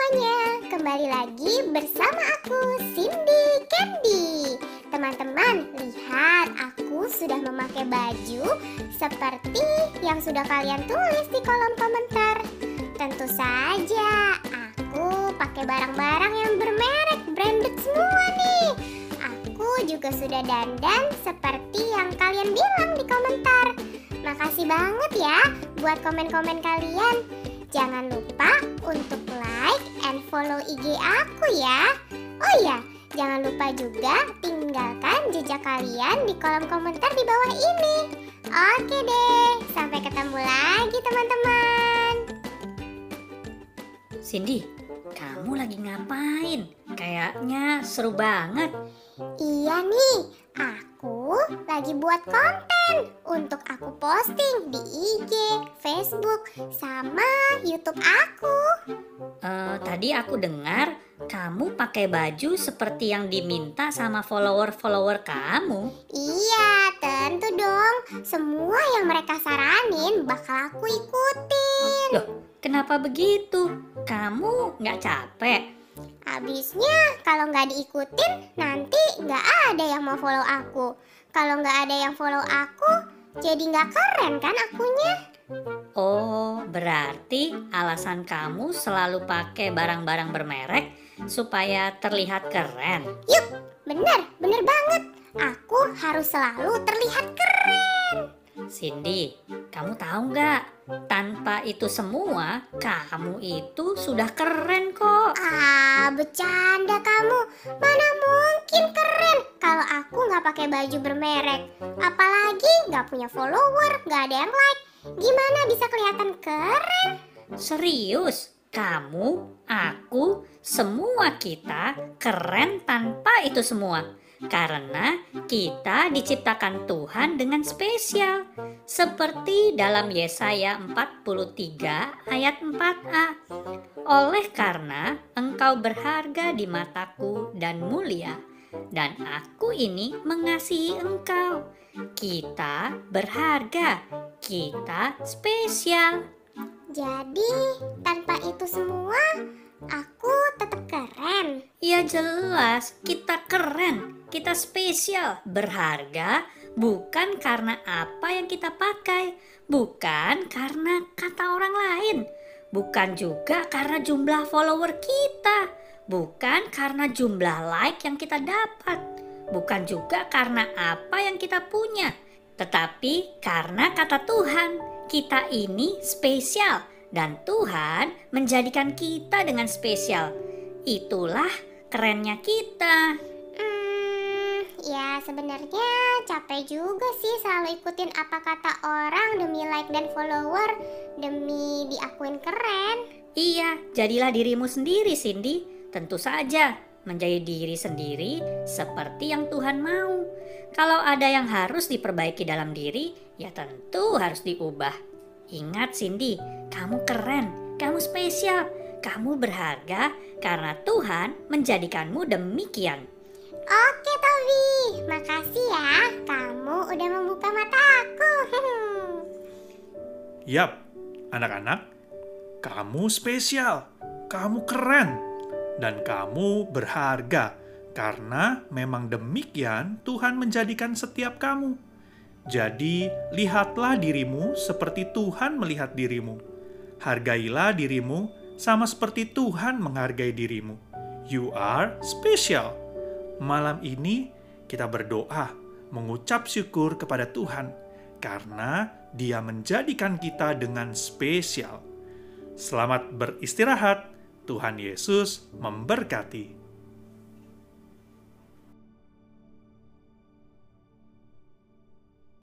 semuanya, kembali lagi bersama aku Cindy Candy. Teman-teman, lihat aku sudah memakai baju seperti yang sudah kalian tulis di kolom komentar. Tentu saja, aku pakai barang-barang yang bermerek branded semua nih. Aku juga sudah dandan seperti yang kalian bilang di komentar. Makasih banget ya buat komen-komen kalian. Jangan lupa untuk like and follow IG aku ya. Oh iya, jangan lupa juga tinggalkan jejak kalian di kolom komentar di bawah ini. Oke deh, sampai ketemu lagi teman-teman. Cindy, kamu lagi ngapain? Kayaknya seru banget. Iya nih, aku lagi buat konten untuk aku posting di IG, Facebook, sama YouTube aku. Eh, tadi aku dengar kamu pakai baju seperti yang diminta sama follower-follower kamu. Iya, tentu dong. Semua yang mereka saranin bakal aku ikutin. Loh, kenapa begitu? Kamu nggak capek? Habisnya kalau nggak diikutin nanti nggak ada yang mau follow aku. Kalau nggak ada yang follow aku, jadi nggak keren kan akunya? Oh, berarti alasan kamu selalu pakai barang-barang bermerek supaya terlihat keren. Yuk, bener, bener banget. Aku harus selalu terlihat keren. Cindy, kamu tahu nggak? Tanpa itu semua, kamu itu sudah keren kok. Bercanda kamu. Mana mungkin keren kalau aku nggak pakai baju bermerek. Apalagi nggak punya follower, nggak ada yang like. Gimana bisa kelihatan keren? Serius, kamu, aku, semua kita keren tanpa itu semua. Karena kita diciptakan Tuhan dengan spesial. Seperti dalam Yesaya 43 ayat 4a. Oleh karena engkau berharga di mataku dan mulia. Dan aku ini mengasihi engkau. Kita berharga. Kita spesial. Jadi, tanpa itu semua, aku tetap keren. Ya jelas, kita keren, kita spesial, berharga bukan karena apa yang kita pakai, bukan karena kata orang lain, bukan juga karena jumlah follower kita, bukan karena jumlah like yang kita dapat, bukan juga karena apa yang kita punya, tetapi karena kata Tuhan, kita ini spesial dan Tuhan menjadikan kita dengan spesial. Itulah kerennya kita. Hmm, ya sebenarnya capek juga sih selalu ikutin apa kata orang demi like dan follower, demi diakuin keren. Iya, jadilah dirimu sendiri, Cindy. Tentu saja, menjadi diri sendiri seperti yang Tuhan mau. Kalau ada yang harus diperbaiki dalam diri, ya tentu harus diubah. Ingat, Cindy, kamu keren, kamu spesial, kamu berharga karena Tuhan menjadikanmu demikian. Oke Tobi, makasih ya. Kamu udah membuka mataku. Yap, anak-anak, kamu spesial, kamu keren, dan kamu berharga karena memang demikian Tuhan menjadikan setiap kamu. Jadi, lihatlah dirimu seperti Tuhan melihat dirimu. Hargailah dirimu sama seperti Tuhan menghargai dirimu. You are special. Malam ini kita berdoa, mengucap syukur kepada Tuhan karena Dia menjadikan kita dengan spesial. Selamat beristirahat. Tuhan Yesus memberkati.